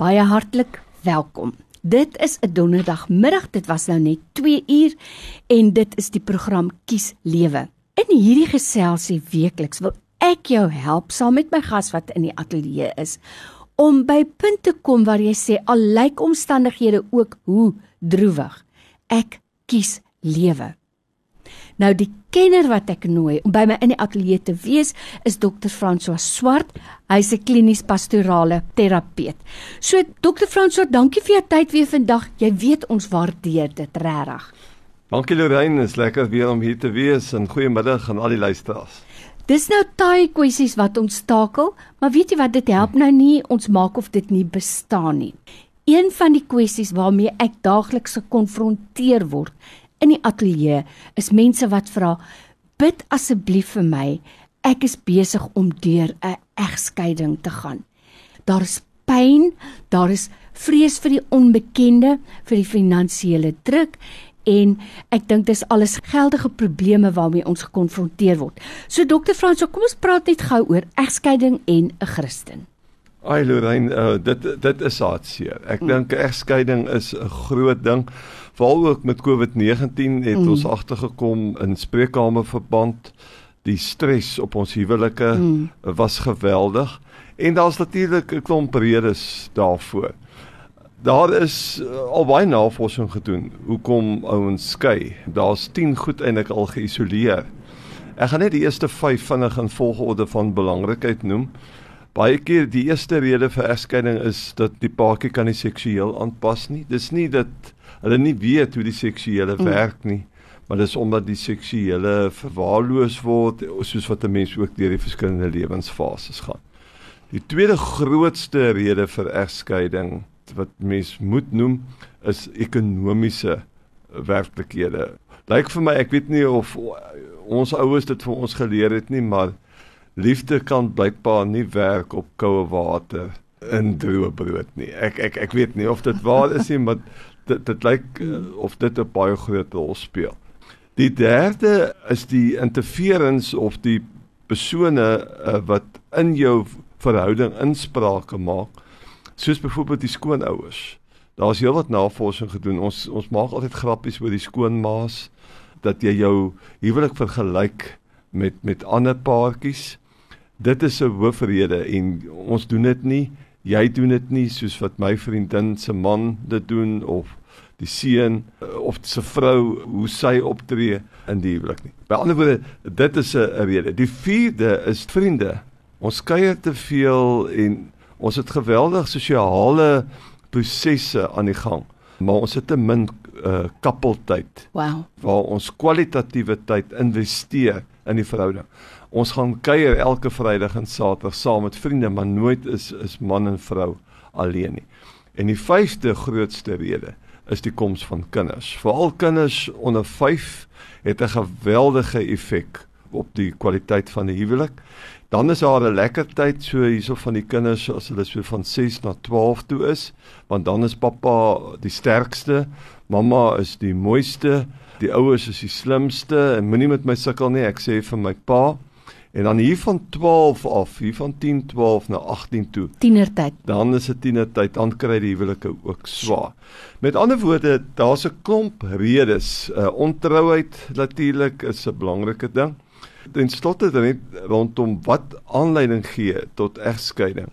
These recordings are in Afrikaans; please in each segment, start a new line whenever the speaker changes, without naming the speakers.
Baie hartlik welkom. Dit is 'n donderdagmiddag, dit was nou net 2 uur en dit is die program Kies Lewe. In hierdie geselsie weekliks wil ek jou help saam met my gas wat in die ateljee is om by punte te kom waar jy sê al lyk omstandighede ook hoe droewig. Ek kies lewe. Nou die kenner wat ek nooi om by my in die ateljee te wees is dokter François Swart. Hy's 'n klinies pastorale terapeut. So dokter François, dankie vir jou tyd weer vandag. Jy weet ons waardeer dit regtig.
Dankie Lorraine, is lekker weer om hier te wees en goeiemiddag aan al die luisteraars.
Dis nou taai kwessies wat ons stakel, maar weet jy wat dit help nou nie ons maak of dit nie bestaan nie. Een van die kwessies waarmee ek daagliks gekonfronteer word in die ateljee is mense wat vra bid asseblief vir my ek is besig om deur 'n egskeiding te gaan daar is pyn daar is vrees vir die onbekende vir die finansiële druk en ek dink dis alles geldige probleme waarmee ons gekonfronteer word. So dokter Frans, kom ons praat net gou oor egskeiding en 'n Christen.
Ai Lorraine, uh, dit dit is hartseer. Ek mm. dink egskeiding is 'n groot ding veral ook met COVID-19 het mm. ons agtergekom in spreekkamerverband die stres op ons huwelike mm. was geweldig en daar's natuurlik 'n klomp redes daarvoor. Daar is uh, al baie navorsing gedoen hoekom ouens skei. Daar's 10 goed eintlik al geïsoleer. Ek gaan net die eerste 5 vinnig in volgorde van belangrikheid noem. Baie keer die eerste rede vir egskeiding is dat die paartjie kan nie seksueel aanpas nie. Dis nie dat hulle nie weet hoe die seksuele mm. werk nie, maar dis omdat die seksuele verwaarloos word soos wat 'n mens ook deur die verskillende lewensfases gaan. Die tweede grootste rede vir egskeiding wat mens moet noem is ekonomiese werklikhede. Lyk vir my, ek weet nie of ons ouers dit vir ons geleer het nie, maar liefde kan blykbaar nie werk op koue water in droë brood nie. Ek ek ek weet nie of dit waar is nie, maar dit dit lyk uh, of dit 'n baie groot rol speel. Die derde is die interference of die persone uh, wat in jou verhouding insprake maak. Soos byvoorbeeld die skoonouers. Daar's heelwat navorsing gedoen. Ons ons maak altyd grappies oor die skoonmaas dat jy jou huwelik vergelyk met met ander paartjies. Dit is 'n hoofrede en ons doen dit nie. Jy doen dit nie soos wat my vriendin se man dit doen of die seun eh, of sy vrou hoe sy optree in die huwelik nie. By ander woorde, dit is 'n rede. Die vierde is vriende. Ons kuier te veel en ons het geweldig sosiale prosesse aan die gang, maar ons het te min uh koppeltyd.
Wow.
Waar ons kwalitatiewe tyd investeer in die verhouding. Ons gaan kuier elke Vrydag en Saterdag saam met vriende, maar nooit is is man en vrou alleen nie. En die vyfde grootste rede is die koms van kinders. Veral kinders onder 5 het 'n geweldige effek op die kwaliteit van die huwelik. Dan is daar 'n lekker tyd so hierso van die kinders as hulle so van 6 na 12 toe is, want dan is pappa die sterkste, mamma is die mooiste, die ouers is die slimste en moenie met my sukkel nie, ek sê vir my pa, En dan hier van 12 af, hier van 10, 12 na 18 toe.
Tienertyd.
Dan is dit tienertyd, dan kry die huwelike ook swaar. Met ander woorde, daar's 'n klomp redes. Uh, ontrouheid natuurlik is 'n belangrike ding. Ten slotte dan net rondom wat aanleiding gee tot egskeiding.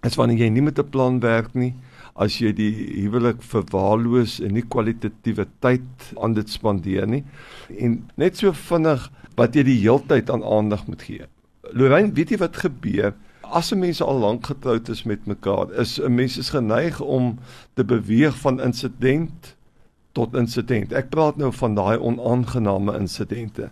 Is wanneer jy nie met 'n plan werk nie, as jy die huwelik verwaarloos en nie kwalitatiewe tyd aan dit spandeer nie. En net so vinnig wat jy die heeltyd aan aandag moet gee. Lorraine, weet jy wat gebeur? As 'n mens al lank getroud is met mekaar, is 'n mens is geneig om te beweeg van insident tot insident. Ek praat nou van daai onaangename insidente.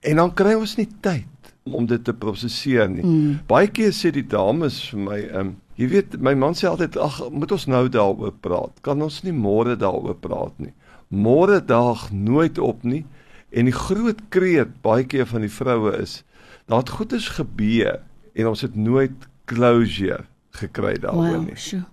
En dan kry ons nie tyd om dit te prosesseer nie. Mm. Baie keer sê die dames vir my, ehm, um, jy weet, my man sê altyd, "Ag, moet ons nou daaroor praat? Kan ons nie môre daaroor praat nie?" Môre daag nooit op nie. En die groot kreet baie keer van die vroue is dat goeders gebeur en ons het nooit closure gekry daaroor nie.
Wow,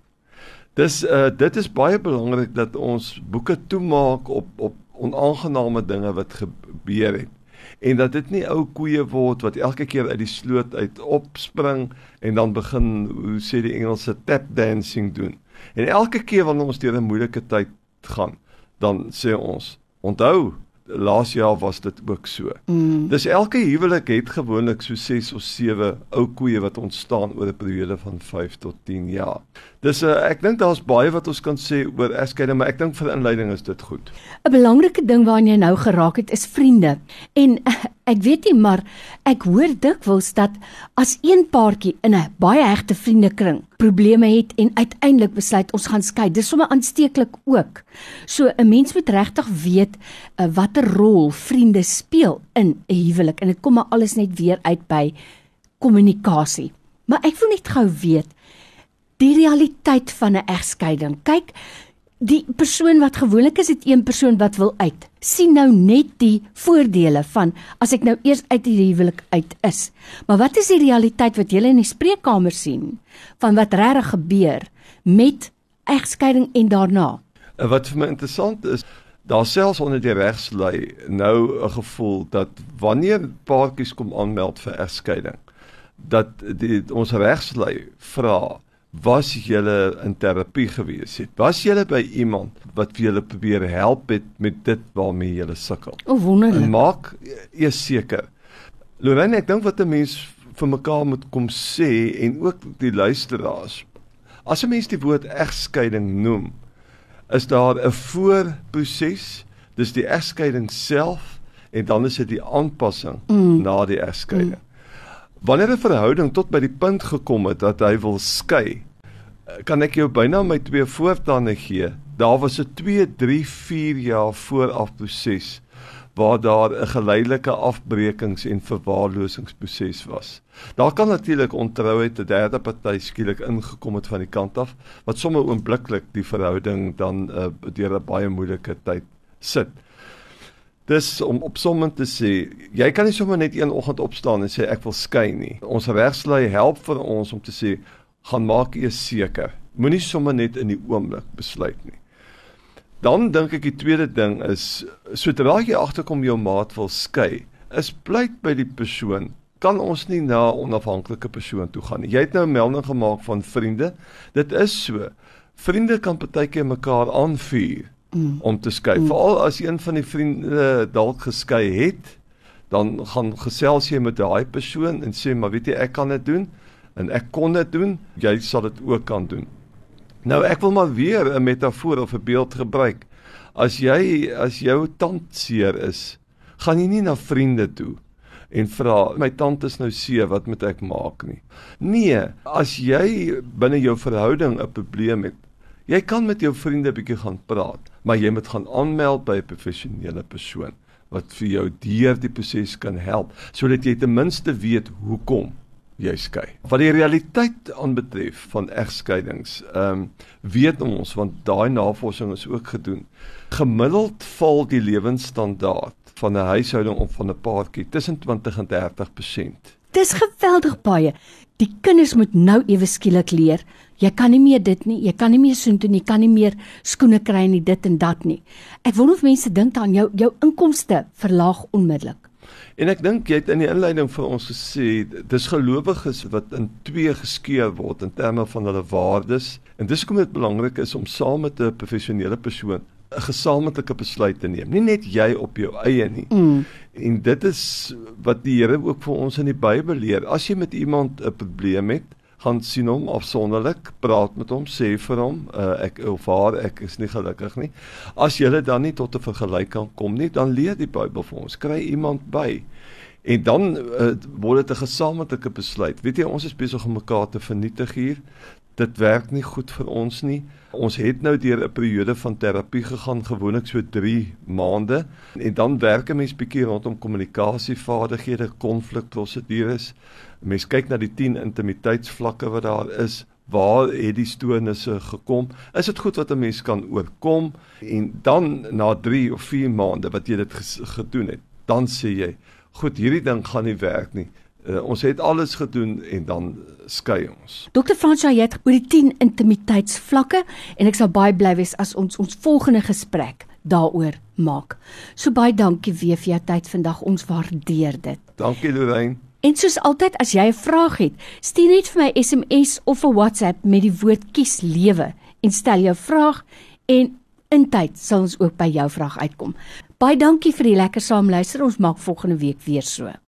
dis uh dit is baie belangrik dat ons boeke toemaak op op onaangename dinge wat gebeur het en dat dit nie ou koeie word wat elke keer uit die sloot uit opspring en dan begin hoe sê die Engelse tap dancing doen. En elke keer wanneer ons deur 'n moeilike tyd gaan, dan sê ons, onthou, laas jaar was dit ook so. Mm. Dis elke huwelik het gewoonlik so 6 of 7 ou koeie wat ontstaan oor 'n periode van 5 tot 10 jaar. Dis 'n uh, eh, ek dink daar's baie wat ons kan sê oor egskeiding, maar ek dink vir inleiding is dit goed.
'n Belangrike ding waaraan jy nou geraak het is vriende. En ek weet nie, maar ek hoor dikwels dat as een paartjie in 'n baie hegte vriendekring probleme het en uiteindelik besluit ons gaan skei, dis sommer aansteeklik ook. So 'n mens moet regtig weet uh, watter rol vriende speel in 'n huwelik en dit kom maar alles net weer uit by kommunikasie. Maar ek wil net gou weet die realiteit van 'n egskeiding. Kyk, die persoon wat gewoonlik is dit een persoon wat wil uit. sien nou net die voordele van as ek nou eers uit die huwelik uit is. Maar wat is die realiteit wat jy in die spreekkamer sien van wat regtig gebeur met egskeiding en daarna?
Wat vir my interessant is, daar selfs onder die regslei nou 'n gevoel dat wanneer paartjies kom aanmeld vir egskeiding, dat die ons regslei vra was julle in terapie gewees het? Was julle by iemand wat vir julle probeer help het met dit waarmee julle sukkel?
O wonderlik.
En maak eers seker. Lorraine, ek dink wat 'n mens vir mekaar moet kom sê en ook die luisteraars. As 'n mens die woord egskeiding noem, is daar 'n voorproses. Dis die egskeiding self en dan is dit die aanpassing mm. na die egskeiding. Mm. Wanneer 'n verhouding tot by die punt gekom het dat hy wil skei, kan ek jou byna my twee voortande gee. Daar was 'n 2, 3, 4 jaar vooraf proses waar daar 'n geleidelike afbreekings en verwaarlosingsproses was. Daar kan natuurlik ontrouheid 'n derde party skielik ingekom het van die kant af wat sommer oombliklik die verhouding dan uh, deur 'n baie moeilike tyd sit. Dis om opsommend te sê, jy kan nie sommer net een oggend opstaan en sê ek wil skei nie. Ons regslei help vir ons om te sê, gaan maak eers seker. Moenie sommer net in die oomblik besluit nie. Dan dink ek die tweede ding is sodra jy agterkom jou maat wil skei, is pleit by die persoon kan ons nie na 'n onafhanklike persoon toe gaan nie. Jy het nou 'n melding gemaak van vriende. Dit is so. Vriende kan partykeer mekaar aanvuur mm. om te skei. Mm. Veral as een van die vriende dalk geskei het, dan gaan gesels jy met daai persoon en sê maar weet jy ek kan dit doen en ek kon dit doen, jy sal dit ook kan doen. Nou ek wil maar weer 'n metafoor of 'n beeld gebruik. As jy as jou tand seer is, gaan jy nie na vriende toe en vra my tand is nou seer, wat moet ek maak nie. Nee, as jy binne jou verhouding 'n probleem het, jy kan met jou vriende 'n bietjie gaan praat maar jy moet gaan aanmeld by 'n professionele persoon wat vir jou deur die proses kan help sodat jy ten minste weet hoekom jy skei. Wat die realiteit aanbetref van egskeidings, ehm um, weet ons want daai navorsing is ook gedoen. Gemiddeld val die lewensstandaard van 'n huishouding of van 'n paartjie tussen 20 en 30%.
Dis geweldig baie. Die kinders moet nou ewe skielik leer Jy kan nie meer dit nie, jy kan nie meer soontoe nie, jy kan nie meer skoene kry nie, dit en dat nie. Ek wonder of mense dink aan jou jou inkomste verlaag onmiddellik.
En ek dink jy het in die inleiding vir ons gesê dis gelowiges wat in twee geskeur word in terme van hulle waardes en dis hoekom dit belangrik is om saam met 'n professionele persoon 'n gesamentlike besluit te neem. Nie net jy op jou eie nie. Mm. En dit is wat die Here ook vir ons in die Bybel leer. As jy met iemand 'n probleem het, gaan sien hom afsonderlik, praat met hom, sê vir hom, uh, ek of haar ek is nie gelukkig nie. As jy dan nie tot 'n vergelyking kom nie, dan leer die Bybel vir ons, kry iemand by. En dan uh, word dit 'n gesamentlike besluit. Weet jy, ons is besig om mekaar te vernietig hier. Dit werk nie goed vir ons nie. Ons het nou deur 'n periode van terapie gegaan, gewoonlik so 3 maande. En dan werk 'n mens bietjie rondom kommunikasievaardighede, konflikprosedures. Mens kyk na die 10 intimiteitsvlakke wat daar is. Waar het die stoornisse gekom? Is dit goed wat 'n mens kan oorkom? En dan na 3 of 4 maande wat jy dit gedoen het, dan sê jy, "Goed, hierdie ding gaan nie werk nie." Uh, ons het alles gedoen en dan skei ons.
Dr. Fransja het oor die 10 intimiteitsvlakke en ek sal baie bly wees as ons ons volgende gesprek daaroor maak. So baie dankie weer vir jou tyd vandag. Ons waardeer dit.
Dankie Lorraine.
En soos altyd as jy 'n vraag het, stuur net vir my SMS of 'n WhatsApp met die woord kies lewe en stel jou vraag en in tyd sal ons ook by jou vraag uitkom. Baie dankie vir die lekker saamluister. Ons maak volgende week weer so.